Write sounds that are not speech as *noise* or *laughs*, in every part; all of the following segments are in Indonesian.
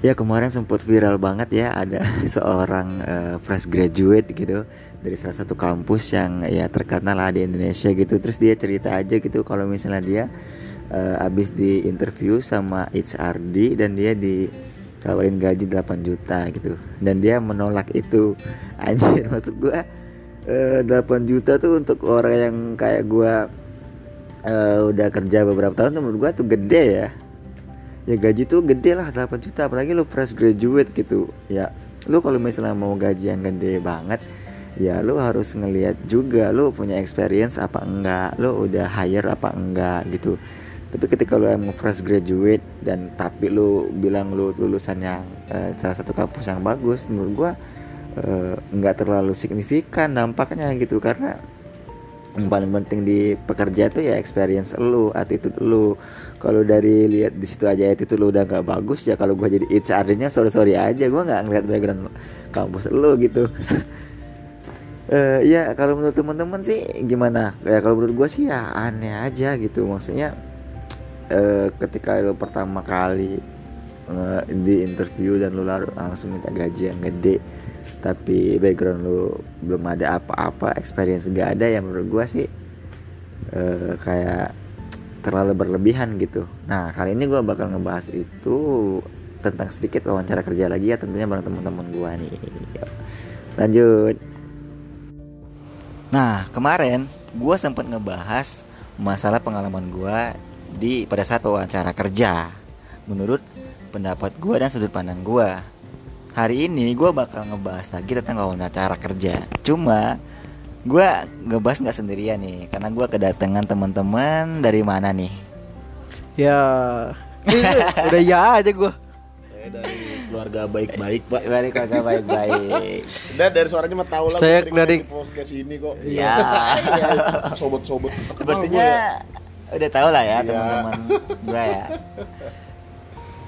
Ya kemarin sempat viral banget ya ada *laughs* seorang uh, fresh graduate gitu dari salah satu kampus yang ya terkenal lah di Indonesia gitu. Terus dia cerita aja gitu kalau misalnya dia uh, abis di interview sama HRD dan dia ditawarin gaji 8 juta gitu. Dan dia menolak itu. *laughs* Anjir maksud gua uh, 8 juta tuh untuk orang yang kayak gua uh, udah kerja beberapa tahun tuh menurut gua tuh gede ya ya gaji tuh gede lah 8 juta. Apalagi lu fresh graduate gitu. Ya lu kalau misalnya mau gaji yang gede banget ya lu harus ngelihat juga lu punya experience apa enggak lu udah hire apa enggak gitu. Tapi ketika lu emang fresh graduate dan tapi lu bilang lu lulusan yang uh, salah satu kampus yang bagus menurut gua uh, nggak terlalu signifikan dampaknya gitu. Karena yang paling penting di pekerja itu ya experience lu attitude lu. Kalau dari lihat di situ aja attitude lu udah nggak bagus ya kalau gua jadi HR-nya sorry sorry aja gua nggak ngeliat background kampus lu gitu. Uh, *laughs* ya kalau menurut teman-teman sih gimana? Ya kalau menurut gua sih ya aneh aja gitu. Maksudnya uh, ketika lu pertama kali uh, di interview dan lu langsung minta gaji yang gede tapi background lu belum ada apa-apa experience gak ada yang menurut gua sih uh, kayak terlalu berlebihan gitu. Nah kali ini gua bakal ngebahas itu tentang sedikit wawancara kerja lagi ya tentunya bareng teman-teman gua nih. Lanjut. Nah kemarin gua sempat ngebahas masalah pengalaman gua di pada saat wawancara kerja. Menurut pendapat gua dan sudut pandang gua Hari ini gue bakal ngebahas lagi tentang wawancara kerja. Cuma gue ngebahas nggak sendirian nih, karena gue kedatangan teman-teman dari mana nih? Ya, *laughs* udah ya aja gue. Saya dari keluarga baik-baik pak. Dari keluarga baik-baik. *laughs* Dan dari suaranya mah tahu lah. Saya sering dari podcast ini kok. Iya. *laughs* Sobat-sobat. Sepertinya udah tahu lah ya teman-teman gue ya.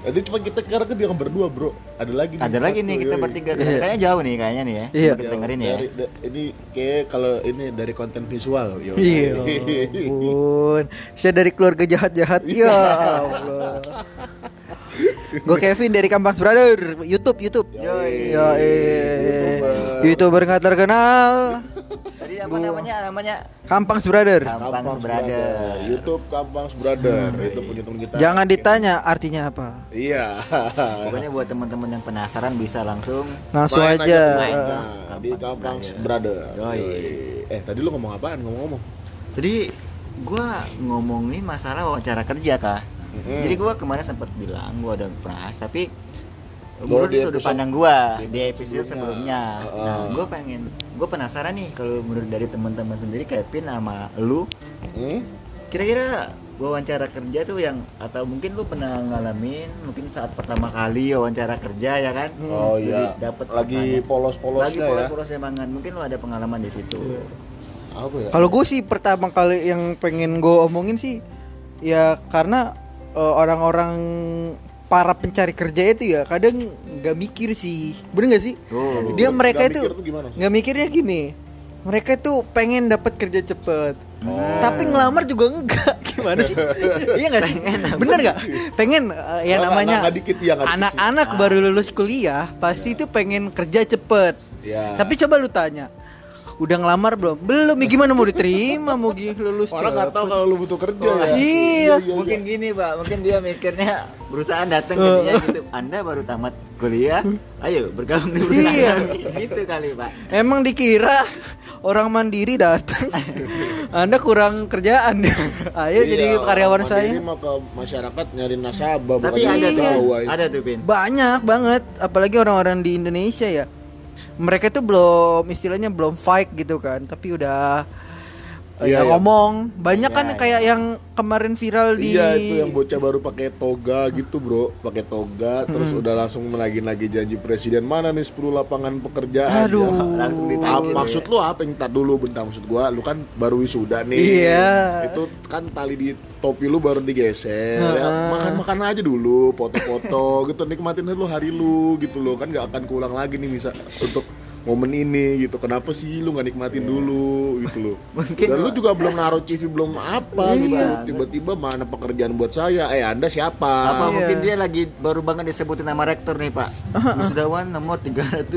Jadi cuma kita sekarang kan yang berdua bro. Ada lagi nih. Ada lagi nih kita yoi. bertiga. Kayaknya jauh nih kayaknya nih ya. Iya. Kita dengerin ya. Dari- da- ini kayak kalau ini dari konten visual. Yo. Iya *laughs* ampun Saya dari keluarga jahat-jahat Ya Allah Gue Kevin dari Kampang Brother YouTube YouTube Yoi. Ya eh. YouTuber nggak terkenal Tadi apa namanya? Namanya Kampang Brother Kampang Kampang Brother. YouTube Kampang Brother. Itu punya teman kita. Jangan ditanya artinya apa Iya. Pokoknya buat teman-teman yang penasaran bisa langsung Langsung Main aja main. Nah, di Kampang Kampang Brother. Brother. Eh tadi lu ngomong apaan? Ngomong-ngomong. Jadi gua ngomongin masalah wawancara kerja kah. Mm-mm. Jadi gua kemarin sempat bilang gua udah bahas tapi menurut di sudut pandang gua di episode sebelumnya. sebelumnya. Nah, Heeh. gua pengen gua penasaran nih kalau menurut dari teman-teman sendiri Kevin sama lu Hmm? kira-kira wawancara kerja tuh yang atau mungkin lu pernah ngalamin mungkin saat pertama kali wawancara kerja ya kan Oh Jadi iya. dapet lagi pertanyaan. lagi polos-polosnya ya. polos-polos semangat mungkin lu ada pengalaman di situ Apa ya? Kalau gue sih pertama kali yang pengen gue omongin sih ya karena eh, orang-orang para pencari kerja itu ya kadang nggak mikir sih, bener nggak sih? Oh. Dia mereka mikir itu nggak mikirnya gini, mereka itu pengen dapat kerja cepet, tapi ngelamar juga enggak, *laughs* gimana sih? *laughs* iya nggak sih? Bener nggak? Pengen eh, ya namanya ya, anak-anak baru lulus kuliah pasti itu pengen kerja cepet. Ya. Tapi coba lu tanya, udah ngelamar belum? Belum, ya gimana mau diterima mau lulus Orang nggak tahu kalau lu butuh kerja ya. Iya. mungkin gini pak mungkin dia mikirnya perusahaan datang ke dia gitu *laughs* anda baru tamat kuliah ayo bergabung di perusahaan Iya. *laughs* gitu kali pak Emang dikira orang mandiri datang. *laughs* Anda kurang kerjaan. Ayo Iya, jadi karyawan saya. mah ke masyarakat nyari nasabah tapi ada tuh ada tuh pin Banyak banget, apalagi orang-orang di Indonesia ya. Mereka tuh belum istilahnya belum fight gitu kan, tapi udah eh, Iya, ya iya. ngomong. Banyak kan Iya, kayak yang kemarin viral di Iya itu yang bocah baru pakai toga gitu bro, pakai toga terus udah langsung lagi-lagi janji presiden mana nih 10 lapangan pekerjaan. Aduh. Ya. langsung Ah, ditagih maksud lu apa yang tar dulu bentar maksud gua lu kan baru wisuda nih. Iya. Itu kan tali di topi lu baru digeser. ya. Makan-makan aja dulu, foto-foto *laughs* gitu nikmatin dulu hari lu gitu loh kan nggak akan keulang lagi nih bisa untuk momen ini gitu. Kenapa sih lu nggak nikmatin dulu gitu loh? *laughs* Mungkin dan lu juga belum naruh CV belum apa gitu. Iya. tiba-tiba mana pekerjaan buat saya? Eh anda siapa? Apa Iya. mungkin dia lagi baru banget disebutin nama rektor nih pak. *laughs* Wisudawan nomor 307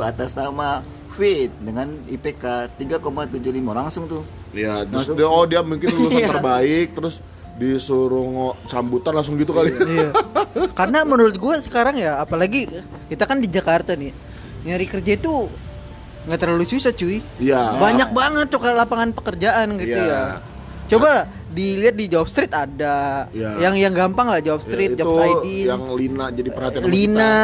atas nama Fit dengan IPK 3,75 langsung tuh. Ya terus dia oh dia mungkin *laughs* lulusan Iya. terbaik terus disuruh ngo- sambutan langsung gitu kali Iya. Karena menurut gue sekarang ya, apalagi kita kan di Jakarta nih, nyari kerja itu nggak terlalu susah cuy. Iya. Banyak banget tuh lapangan pekerjaan gitu Iya. ya. Coba lah dilihat di Job Street ada, Iya. yang yang gampang lah Job Ya, Street, itu Job ID, yang Lina jadi perhatian Lina,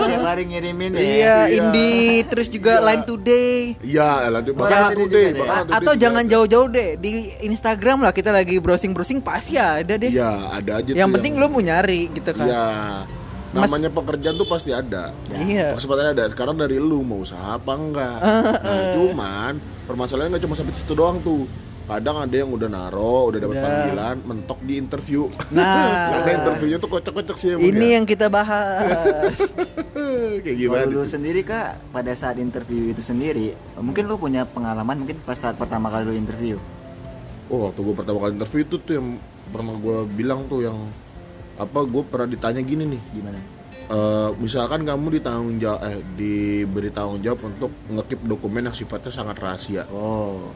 tiap hari ngirimin ya iya, Iya. Indie, terus juga Iya. Line Today. iya lanjut Bahkan bahkan ada tuh juga deh deh. bahkan A- Today atau jangan jauh-jauh deh di Instagram lah kita lagi browsing-browsing pasti ada deh. iya ada aja yang tuh penting lu mau nyari gitu kan. Iya. Mas- Namanya pekerjaan tuh pasti ada. Iya. Kesempatannya ada. Sekarang dari lu mau usaha apa enggak. *laughs* Nah, cuman permasalahannya nggak cuma sampai situ doang tuh. Kadang ada yang udah naro, udah dapat panggilan, mentok di interview. Nah. *laughs* Karena interviewnya tuh kocak-kocak sih emang Ini ya. yang kita bahas. *laughs* kayak gimana? Kalau lu sendiri kak pada saat interview itu sendiri mungkin lu punya pengalaman mungkin pas saat pertama kali lu interview Oh, waktu gue pertama kali interview itu tuh yang pernah gue bilang tuh yang apa gue pernah ditanya gini nih gimana? Eh, misalkan kamu ditanggung jawab eh diberi tanggung jawab untuk ngekip dokumen yang sifatnya sangat rahasia. Oh.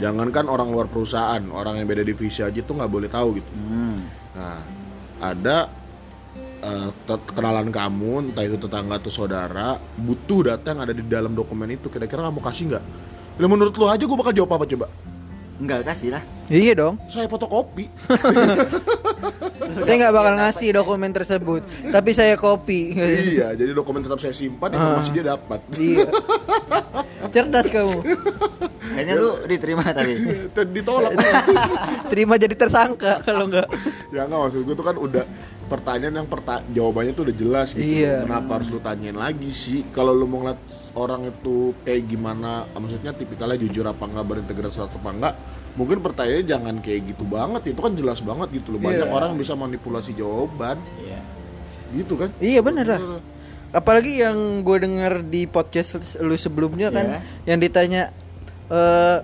Jangankan orang luar perusahaan orang yang beda divisi aja tuh nggak boleh tahu gitu. Hmm. nah ada eh, te- kenalan kamu entah itu tetangga atau saudara butuh data yang ada di dalam dokumen itu kira-kira kamu kasih nggak? Menurut lu aja gue bakal jawab apa coba enggak kasih lah iya dong. saya fotokopi Saya nggak bakal ngasih dokumen tersebut, tapi saya copy. iya jadi dokumen tetap saya simpan informasi dia dapat Iya. Cerdas kamu. kayaknya lu diterima tadi ditolak Terima jadi tersangka kalau nggak. ya nggak maksud gue tuh kan udah pertanyaan yang perta jawabannya tuh udah jelas gitu Iya. kenapa harus lu tanyain lagi sih kalau lu mau ngeliat orang itu kayak gimana maksudnya tipikalnya jujur apa enggak berintegrasi apa enggak mungkin pertanyaannya jangan kayak gitu banget itu kan jelas banget gitu loh banyak Iya. orang bisa manipulasi jawaban Iya. gitu kan Iya bener lah. Apalagi yang gue denger di podcast lu sebelumnya kan, Iya. yang ditanya, eh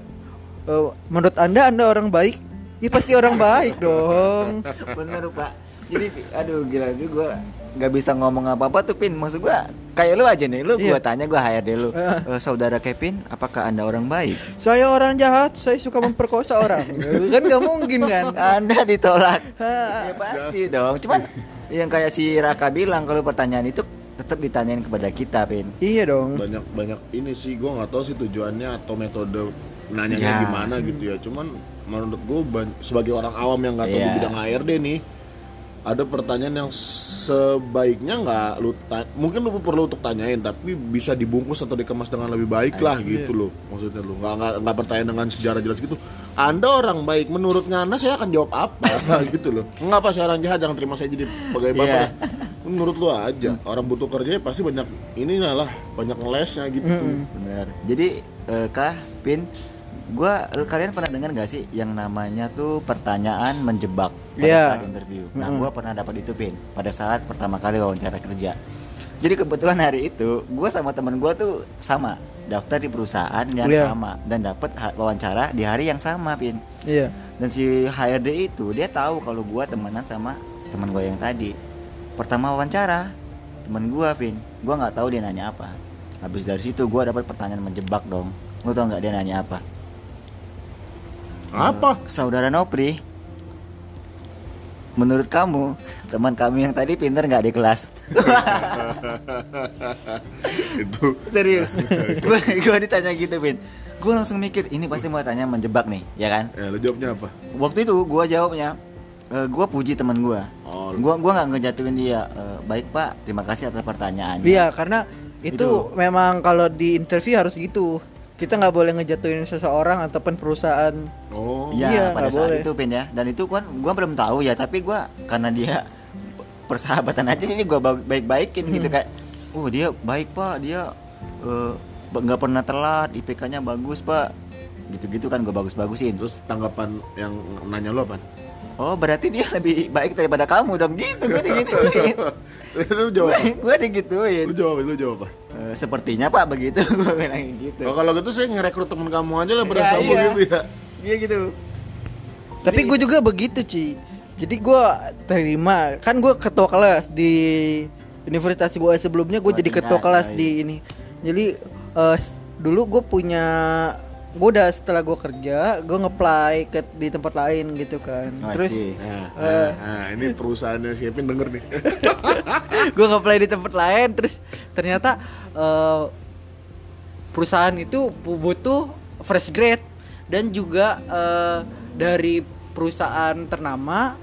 eh, menurut anda anda orang baik? Ya pasti orang baik dong. bener pak jadi aduh gila itu gua nggak bisa ngomong apa apa tuh pin maksud gua kayak lu aja nih lu gua Iya. tanya gua HRD lu "Eh, saudara Kevin apakah anda orang baik Saya orang jahat, saya suka memperkosa orang. kan nggak mungkin kan? anda ditolak ya pasti dong cuman yang kayak si Raka bilang kalau pertanyaan itu tetap ditanyain kepada kita pin Iya dong. banyak banyak ini sih gue nggak tahu sih tujuannya atau metode nanyanya Ya. gimana gitu ya cuman menurut gue sebagai orang awam yang nggak tahu di Iya. bidang HRD nih ada pertanyaan yang sebaiknya nggak lu ta- mungkin lu perlu untuk tanyain tapi bisa dibungkus atau dikemas dengan lebih baik lah gitu loh maksudnya lu. Nggak nggak nggak pertanyaan dengan sejarah jelas gitu. Anda orang baik menurut Ngana saya akan jawab apa? *laughs* Gitu loh. Nggak apa saya orang jahat jangan terima saya jadi pegawai bapak Iya. ya. menurut lu aja orang butuh kerja pasti banyak ininya lah banyak ngelesnya gitu. Bener jadi eh, kah pin gua kalian pernah dengar gak sih yang namanya tuh pertanyaan menjebak pada Iya. saat interview? Nah gua pernah dapat itu pin pada saat pertama kali wawancara kerja. Jadi kebetulan hari itu gua sama teman gua tuh sama daftar di perusahaan yang Iya. sama dan dapat wawancara di hari yang sama pin Iya. dan si HRD itu dia tahu kalau gua temenan sama teman gua yang tadi. Pertama wawancara teman gua pin gua nggak tahu dia nanya apa. Habis dari situ gua dapat pertanyaan menjebak dong. Lu tau nggak dia nanya apa apa? Saudara Nopri menurut kamu teman kami yang tadi pinter nggak di kelas? *laughs* Itu. Serius? *laughs* Gua gua ditanya gitu pin gua langsung mikir ini pasti mau tanya menjebak nih ya kan? Ya lu jawabnya apa? Waktu itu gua jawabnya eh, gua puji teman gua. Oh, gua gua nggak ngejatuhin dia Eh, baik pak. Terima kasih atas pertanyaannya. Iya, karena itu, Itu. memang kalau di interview harus gitu. Kita nggak boleh ngejatuhin seseorang ataupun perusahaan. oh Iya, Iya, pada nggak saat boleh. itu Pin ya. Dan itu kan gua belum tahu ya, tapi gua karena dia persahabatan aja ini gua ba- baik-baikin gitu Hmm. kayak oh dia baik Pak, dia eh, nggak pernah telat, IPK-nya bagus Pak. Gitu-gitu kan gua bagus-bagusin. terus tanggapan yang nanya lu apa oh berarti dia lebih baik daripada kamu dong. Gitu gue *laughs* digituin. Lu jawab. Gue digituin. Lu jawab lu jawab apa Eh, sepertinya pak begitu. *laughs* Gue bilang gitu. Oh, kalau gitu saya ngerekrut temen kamu aja lah Iya, kamu iya. gitu ya. Iya gitu. Tapi gue juga begitu Ci. Jadi gue terima Kan gue ketua kelas di Universitas gue sebelumnya gue jadi ketua tingkat, kelas baik. di ini. Jadi eh, s- dulu gue punya Gue udah setelah gue kerja Gue ngeplay ke di tempat lain gitu kan Oh, Terus. Nah, nah, nah, ini perusahaannya si Kevin denger nih *laughs* gue ngeplay di tempat lain Terus ternyata eh, Perusahaan itu bu- butuh fresh grade Dan juga eh, dari perusahaan ternama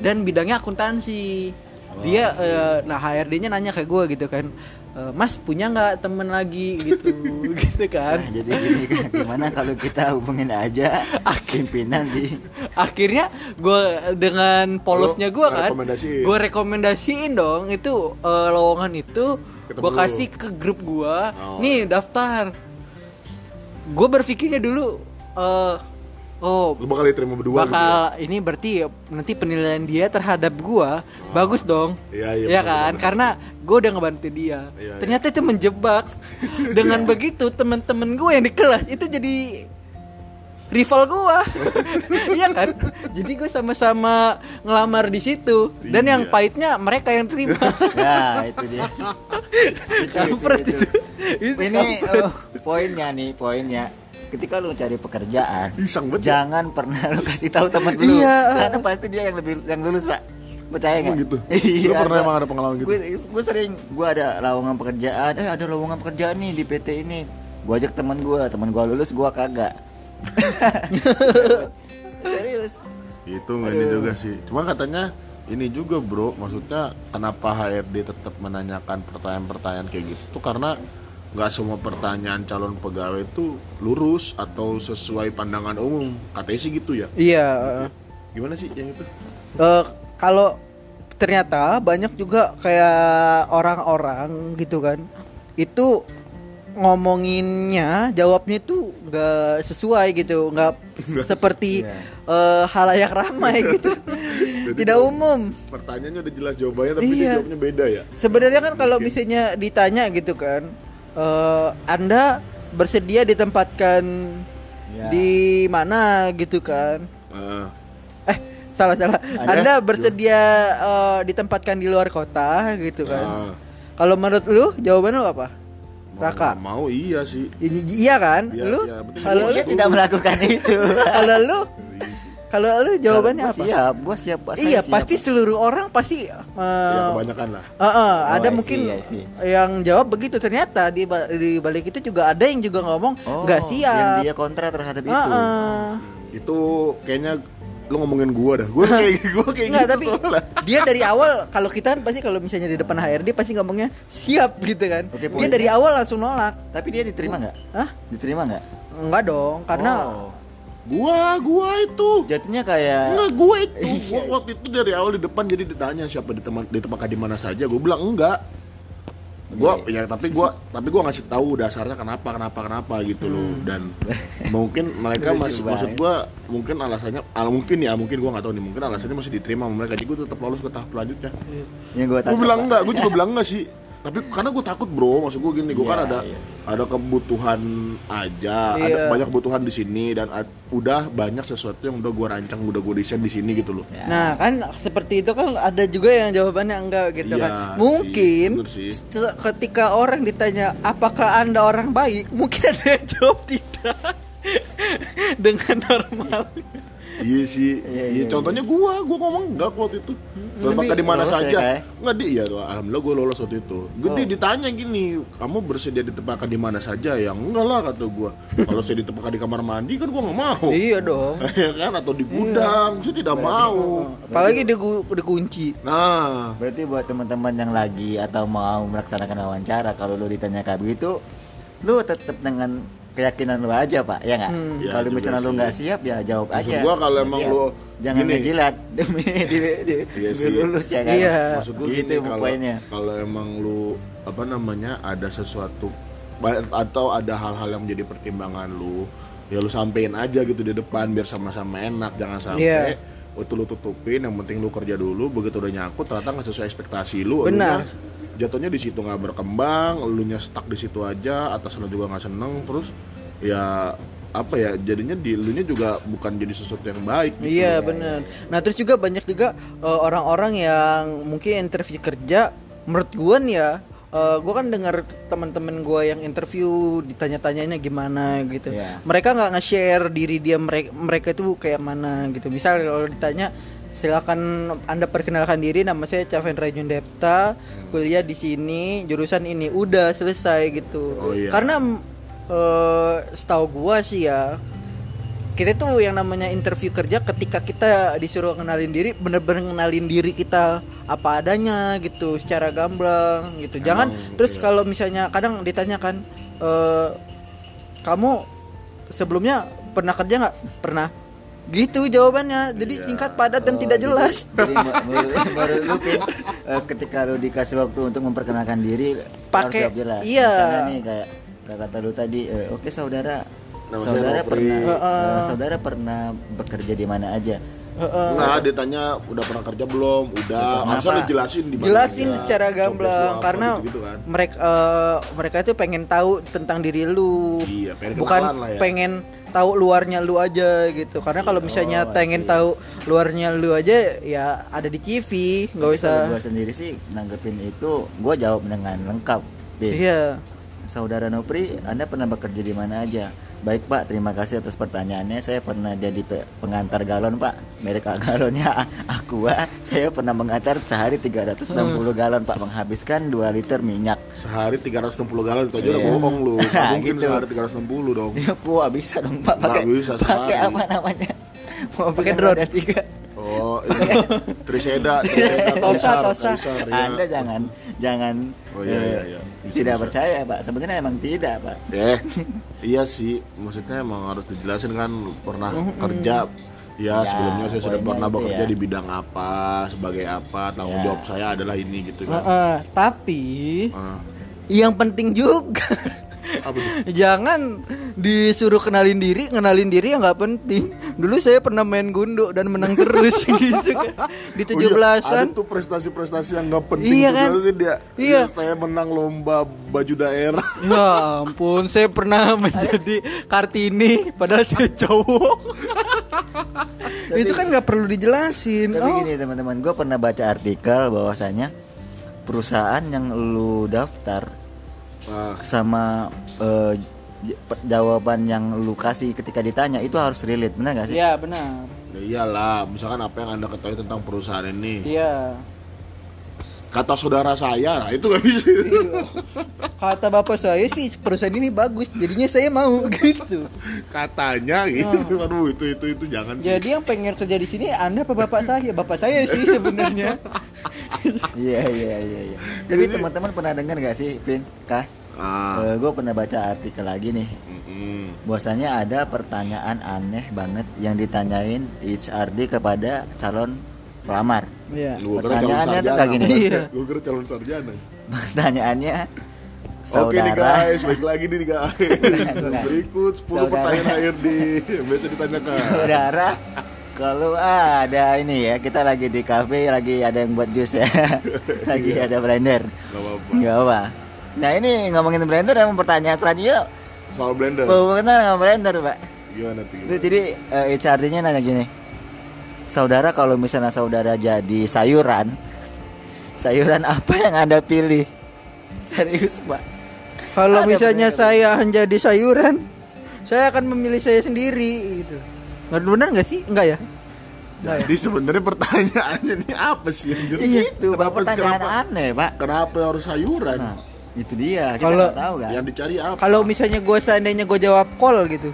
dan bidangnya akuntansi. Dia eh, nah HRD-nya nanya ke gue gitu kan. "Eh, Mas punya nggak temen lagi gitu *laughs* gitu kan. Nah, jadi gini kan, gimana kalau kita hubungin aja pimpinan di Akhirnya gue dengan polosnya gue kan, gue rekomendasiin dong itu eh, lowongan itu gue kasih ke grup gue. Oh. Nih daftar. Gue berpikirnya dulu, eh oh lu bakal diterima berdua gitu ya? bakal ini berarti nanti penilaian dia terhadap gua bagus dong. Iya, iya, ya kan? benar. karena gua udah ngebantu dia. Iya, ternyata itu menjebak. *laughs* Dengan begitu temen-temen gue yang di kelas itu jadi rival gua. *laughs* Iya kan? Jadi gue sama-sama ngelamar di situ. Dan yang Iya. pahitnya mereka yang terima. Nah, *laughs* itu dia. itu, kampret itu, itu. Ini oh, poinnya nih, poinnya. Ketika lu cari pekerjaan, Iseng ya? jangan pernah lu kasih tahu temen lu. Iya. Karena pasti dia yang lebih yang lulus, Pak. Percaya nggak? gitu? *laughs* Iya. Lu pernah gua- emang ada pengalaman gitu? Gue, gue sering, gue ada lowongan pekerjaan. Eh, ada lowongan pekerjaan nih di PT ini. Gue ajak teman gue, teman gue lulus, gue kagak. *laughs* Serius. Itu nggak ini juga sih. Cuma katanya ini juga bro, maksudnya kenapa HRD tetap menanyakan pertanyaan-pertanyaan kayak gitu? Tuh karena nggak semua pertanyaan calon pegawai itu lurus atau sesuai pandangan umum. Katanya sih gitu ya. iya Gimana sih yang itu? Eh, kalau ternyata banyak juga kayak orang-orang gitu kan itu ngomonginnya jawabnya itu nggak sesuai gitu nggak *laughs* seperti Iya. eh, halayak ramai gitu *laughs* tidak umum Pertanyaannya udah jelas jawabannya tapi Iya. jawabnya beda ya. sebenarnya kan kalau misalnya ditanya gitu kan eh, anda bersedia ditempatkan Ya. di mana gitu kan? Ah, eh salah salah. Anda- anda, bersedia eh, ditempatkan di luar kota gitu kan? Ah. kalau menurut lu jawaban lu apa? Mau Raka? mau iya sih. ini iya kan? Iya, lu? iya, betul. kalau lu? Dia tidak melakukan itu. kalau lu kalau lu jawabannya Gua apa Siap, gua siap. Saya iya siap. pasti seluruh orang pasti eh, Ya kebanyakan lah. eh, eh, ada I mungkin see, I see. yang jawab begitu ternyata di, di balik itu juga ada yang juga ngomong Oh, nggak Yang siap dia kontra terhadap Eh, itu. eh. Itu kayaknya lu ngomongin gua dah. Gua kayak *laughs* gua kayak Nggak, gitu tapi soalnya. dia dari awal kalau kita kan pasti kalau misalnya di depan HRD pasti ngomongnya siap gitu kan. Oke, dia dari awal langsung nolak. Tapi dia diterima nggak? Hah? Diterima nggak? Enggak dong, karena Oh. Gua, gua itu. jatuhnya kayak Enggak, gue itu. Iya. Gua waktu itu dari awal di depan jadi ditanya siapa di teman di tempat di mana saja. Gue bilang enggak. Gua Iya. ya tapi gua tapi gua ngasih tahu dasarnya kenapa kenapa kenapa gitu loh Hmm. dan *laughs* mungkin mereka masih maksud gua mungkin alasannya al mungkin ya mungkin gua nggak tahu nih mungkin alasannya masih diterima sama mereka jadi gua tetap lolos ke tahap selanjutnya yang gue gue bilang enggak gue juga bilang enggak sih tapi karena gue takut bro maksud gue gini gue kan Iya, ada iya. ada kebutuhan aja ada Iya. banyak kebutuhan di sini dan ad- udah banyak sesuatu yang udah gue rancang udah gue desain di sini gitu loh Ya. nah kan seperti itu kan ada juga yang jawabannya enggak gitu Iya kan. sih, Mungkin sih. setelah- ketika orang ditanya apakah Anda orang baik, mungkin ada yang jawab tidak *laughs* dengan normal. Iya sih. Iya, iya, iya, contohnya gue gue ngomong enggak waktu itu. Terpakai di mana ya, saja Kak? nggak di. Iya alhamdulillah gue lolos waktu itu. Gue Oh. ditanya gini kamu bersedia ditempatkan di mana saja ya enggak lah kata gue kalau saya ditempatkan di kamar mandi kan gue nggak mau. Iya dong. *laughs* ya kan? Atau di gudang saya tidak mau. Apalagi digu- dikunci. nah. Berarti buat teman-teman yang lagi atau mau melaksanakan wawancara kalau lu ditanya kayak begitu, lu tetap dengan keyakinan lu aja pak, ya nggak? Hmm. Ya, kalau misalnya lu nggak siap ya jawab Maksud aja. gua kalau emang siap. lu jangan gini. ngejilat *laughs* demi di, di, Iya demi sih. lulus ya kan? Iya. maksud gue gitu gini, kalau emang lu apa namanya ada sesuatu atau ada hal-hal yang menjadi pertimbangan lu ya lu sampein aja gitu di depan biar sama-sama enak jangan sampai Iya. itu lu tutupin yang penting lu kerja dulu begitu udah nyangkut ternyata nggak sesuai ekspektasi lu Benar. elunya jatuhnya di situ nggak berkembang lu nya stuck di situ aja atas lu juga nggak seneng terus ya apa ya jadinya di lu nya juga bukan jadi sesuatu yang baik gitu. Iya benar. Nah terus juga banyak juga eh, orang-orang yang mungkin interview kerja menurut gua nih ya eh, gua kan dengar teman-teman gua yang interview ditanya-tanyanya gimana gitu. Iya. Mereka nggak nge-share diri dia mereka mereka itu kayak mana gitu. Misal kalau ditanya silakan anda perkenalkan diri nama saya Cavendra Depta kuliah di sini jurusan ini udah selesai gitu. Oh, iya. karena eh setahu gua sih ya kita tuh yang namanya interview kerja ketika kita disuruh kenalin diri bener-bener kenalin diri kita apa adanya gitu secara gamblang gitu. Jangan terus kalau misalnya kadang ditanyakan eh kamu sebelumnya pernah kerja nggak? Pernah gitu jawabannya jadi singkat padat dan tidak jelas *laughs* Jadi menurut, menurut lu eh, ketika lu dikasih waktu untuk memperkenalkan diri Pakai- jelas. iya. Misalnya nih kayak kayak kata lu tadi, eh, oke saudara, Nama saudara pernah Heeh. eh, saudara pernah bekerja di mana aja? Heeh. nah ditanya udah pernah kerja belum udah harusnya lu jelasin di mana jelasin kerja, secara gamblang apa, karena gitu-gitu kan. mereka eh, mereka itu pengen tahu tentang diri lu Iya, pengen bukan lah ya. pengen tahu luarnya lu aja gitu karena kalau misalnya pengen tahu luarnya lu aja ya ada di CV nggak usah gua sendiri sih nanggepin itu, gua jawab dengan lengkap. Pin. iya Saudara Nopri, Anda pernah bekerja di mana aja? Baik Pak, terima kasih atas pertanyaannya. Saya pernah jadi pe- pengantar galon Pak. Merek *laughs* galonnya Aqua. Saya pernah mengantar sehari 360 galon Pak, menghabiskan 2 liter minyak. sehari 360 galon itu aja udah Iya. bohong lu *laughs* Nah, mungkin gitu. sehari 360 dong Ya Wah bisa dong Pak pakai bisa pakai apa namanya? Mau Pakai drone. Ada tiga. oh ini *laughs* Triseda Triseda Tosa, Kaisar, Tosa. Kaisar, ya. Anda jangan jangan Oh, iya, eh, iya, iya. Bisa, tidak bisa. percaya Pak. Sebenarnya emang tidak Pak. Eh, iya sih, maksudnya emang harus dijelasin kan pernah kerja. Ya, Ya, sebelumnya saya sudah pernah bekerja ya. di bidang apa, sebagai apa, tanggung Ya. jawab saya adalah ini gitu kan. Heeh, tapi Ah, yang penting juga? *laughs* *laughs* jangan disuruh kenalin diri kenalin diri yang nggak penting dulu saya pernah main gundu dan menang terus *laughs* gitu kan di Oh tujuh iya, belasan ada tuh prestasi-prestasi yang nggak penting Iya kan? dia, Iya. saya menang lomba baju daerah. *laughs* Ya ampun, saya pernah menjadi Kartini padahal saya cowok. itu kan nggak perlu dijelasin. Tapi Oh, gini teman-teman, gue pernah baca artikel bahwasanya perusahaan yang lu daftar Sama eh, pe- jawaban yang lu kasih ketika ditanya itu harus relate, benar gak sih? Iya benar. ya iyalah, misalkan apa yang anda ketahui tentang perusahaan ini, Iya. Kata saudara saya, nah itu nggak bisa. Iya. Kata bapak saya sih perusahaan ini bagus, jadinya saya mau *laughs* gitu. Katanya gitu, aduh itu itu itu jangan. sih. Jadi yang pengen kerja di sini Anda apa bapak saya? Bapak saya sih sebenarnya. *laughs* Iya iya iya. iya. Tapi teman-teman pernah dengar gak sih, Vin? Kah? Ah, gue pernah baca artikel lagi nih. mm-mm. Bahwasanya ada pertanyaan aneh banget yang ditanyain HRD kepada calon pelamar. Iya. Gua kira calon sarjana, gini. Iya. Gua kira calon sarjana. Pertanyaannya Oke nih guys, baik lagi nih guys. *laughs* Berikut 10 Saudara. pertanyaan HRD yang biasa ditanyakan. saudara kalau ada ini ya kita lagi di cafe lagi ada yang buat jus ya *laughs* lagi ada blender Gak apa-apa. nggak apa nah ini ngomongin blender yang pertanyaan selanjutnya Soal blender. kenal sama blender pak Gimana tuh? jadi eh, HRD-nya nanya gini saudara kalau misalnya saudara jadi sayuran sayuran apa yang anda pilih serius pak Kalau misalnya bener. saya menjadi sayuran, saya akan memilih saya sendiri gitu. Benar benar nggak sih? Enggak ya? Ya? Jadi sebenarnya pertanyaannya ini apa sih anjir? Iya, itu Kenapa, pertanyaan kenapa, aneh pak kenapa harus sayuran? nah, itu dia kita Kalau- nggak tahu kan Yang dicari apa? Kalau misalnya gue seandainya gue jawab call gitu,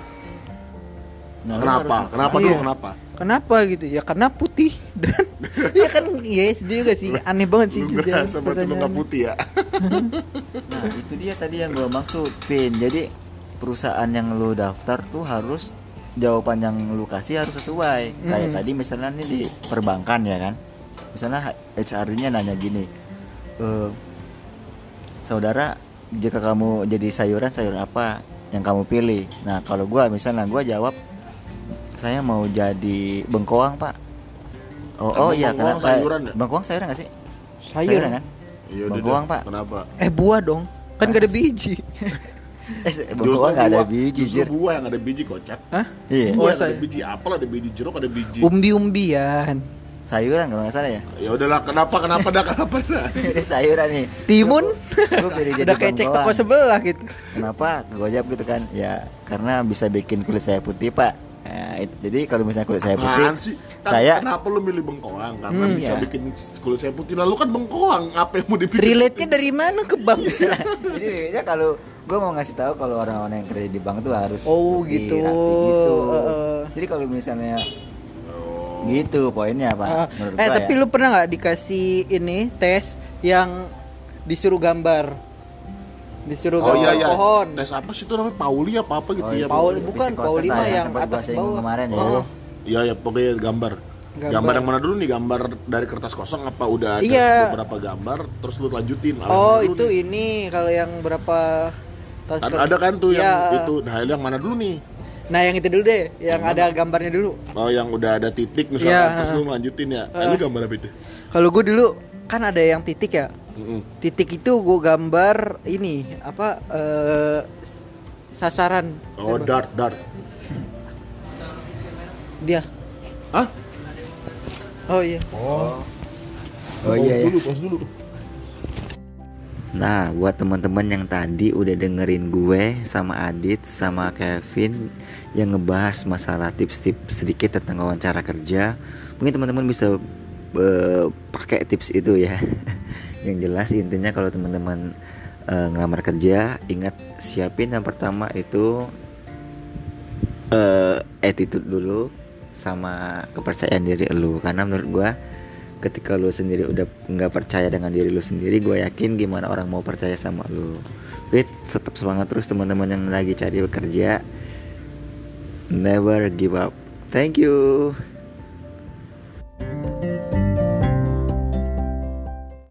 Nah, kenapa? Kenapa Iya. dulu kenapa? Kenapa gitu? Ya karena putih *laughs* dan ya kan yes juga sih aneh banget sih Lu batu lu nggak pertanyaannya. putih ya? *laughs* Nah, itu dia tadi yang gua maksud, Pin. Jadi perusahaan yang lu daftar tuh harus jawaban yang lu kasih harus sesuai. Kayak tadi misalnya nih di perbankan ya kan. Misalnya HR-nya nanya gini, "Eh, saudara, jika kamu jadi sayuran, sayuran apa yang kamu pilih?" Nah, kalau gua misalnya gua jawab, "Saya mau jadi bengkoang, Pak." Oh, oh iya bengkoang kenapa? sayuran ya? Bengkoang sayuran gak sih? Sayur. kan? Iya udah Bengkoang. Pak. Kenapa? Eh buah dong. Kan gak ada biji. *laughs* Eh, bengkoang gak ada biji, justru Jir. buah yang ada biji kocak. Hah? Iya. Oh, Buah yang say- ada biji apel, ada biji jeruk, ada biji. Umbi-umbian. Sayuran kalau nggak salah ya. Ya udahlah, kenapa kenapa dah kenapa dah? *laughs* Ini sayuran nih. Timun. Gue pilih jadi Udah kayak cek toko sebelah gitu. Kenapa? Gojab gitu kan? Ya karena bisa bikin kulit saya putih pak. Ya, it- jadi kalau misalnya kulit saya putih, sih? Kan saya kenapa lu milih bengkoang? Karena Hmm, bisa iya. bikin kulit saya putih. Lalu kan bengkoang, apa yang mau dipilih? Relate-nya dari mana ke bank? *laughs* jadi ya kalau gue mau ngasih tahu kalau orang-orang yang kerja di bank tuh harus Oh, putih, gitu. gitu. Heeh. Jadi kalau misalnya gitu poinnya pak. Ah, Menurut eh tapi ya. lu pernah nggak dikasih ini tes yang disuruh gambar? Disuruh Oh iya iya. pohon. Tes apa sih itu namanya Pauli apa apa gitu Oh, ya? itu Paul- pokoknya. bukan, Pauli mah yang atas bawah. kemarin ya. Oh. Iya ya pokoknya gambar. Gambar. gambar. yang mana dulu nih? Gambar dari kertas kosong apa udah ada Iya. beberapa gambar terus lu lanjutin? Oh itu nih? ini kalau yang berapa Kan ada kan tuh yang Iya. itu. Nah, yang mana dulu nih? Nah yang itu dulu deh, yang ada gambarnya dulu. Oh, yang udah ada titik misalnya Iya. terus lu lanjutin ya. Nah, lu gambar apa itu? Kalau gue dulu kan ada yang titik ya. Titik itu gue gambar ini apa s- sasaran Oh, dart, dart. dia. Hah? Oh iya. Oh. Oh iya ya. Dulu, pause dulu. Nah, buat teman-teman yang tadi udah dengerin gue sama Adit sama Kevin yang ngebahas masalah tips-tips sedikit tentang wawancara kerja, mungkin teman-teman bisa eh, pakai tips itu ya. *laughs* yang jelas intinya kalau teman-teman eh, ngelamar kerja, ingat siapin yang pertama itu eh, attitude dulu sama kepercayaan diri lu. Karena menurut gua ketika lu sendiri udah nggak percaya dengan diri lu sendiri gue yakin gimana orang mau percaya sama lu. Oke tetap semangat terus teman-teman yang lagi cari bekerja never give up. Thank you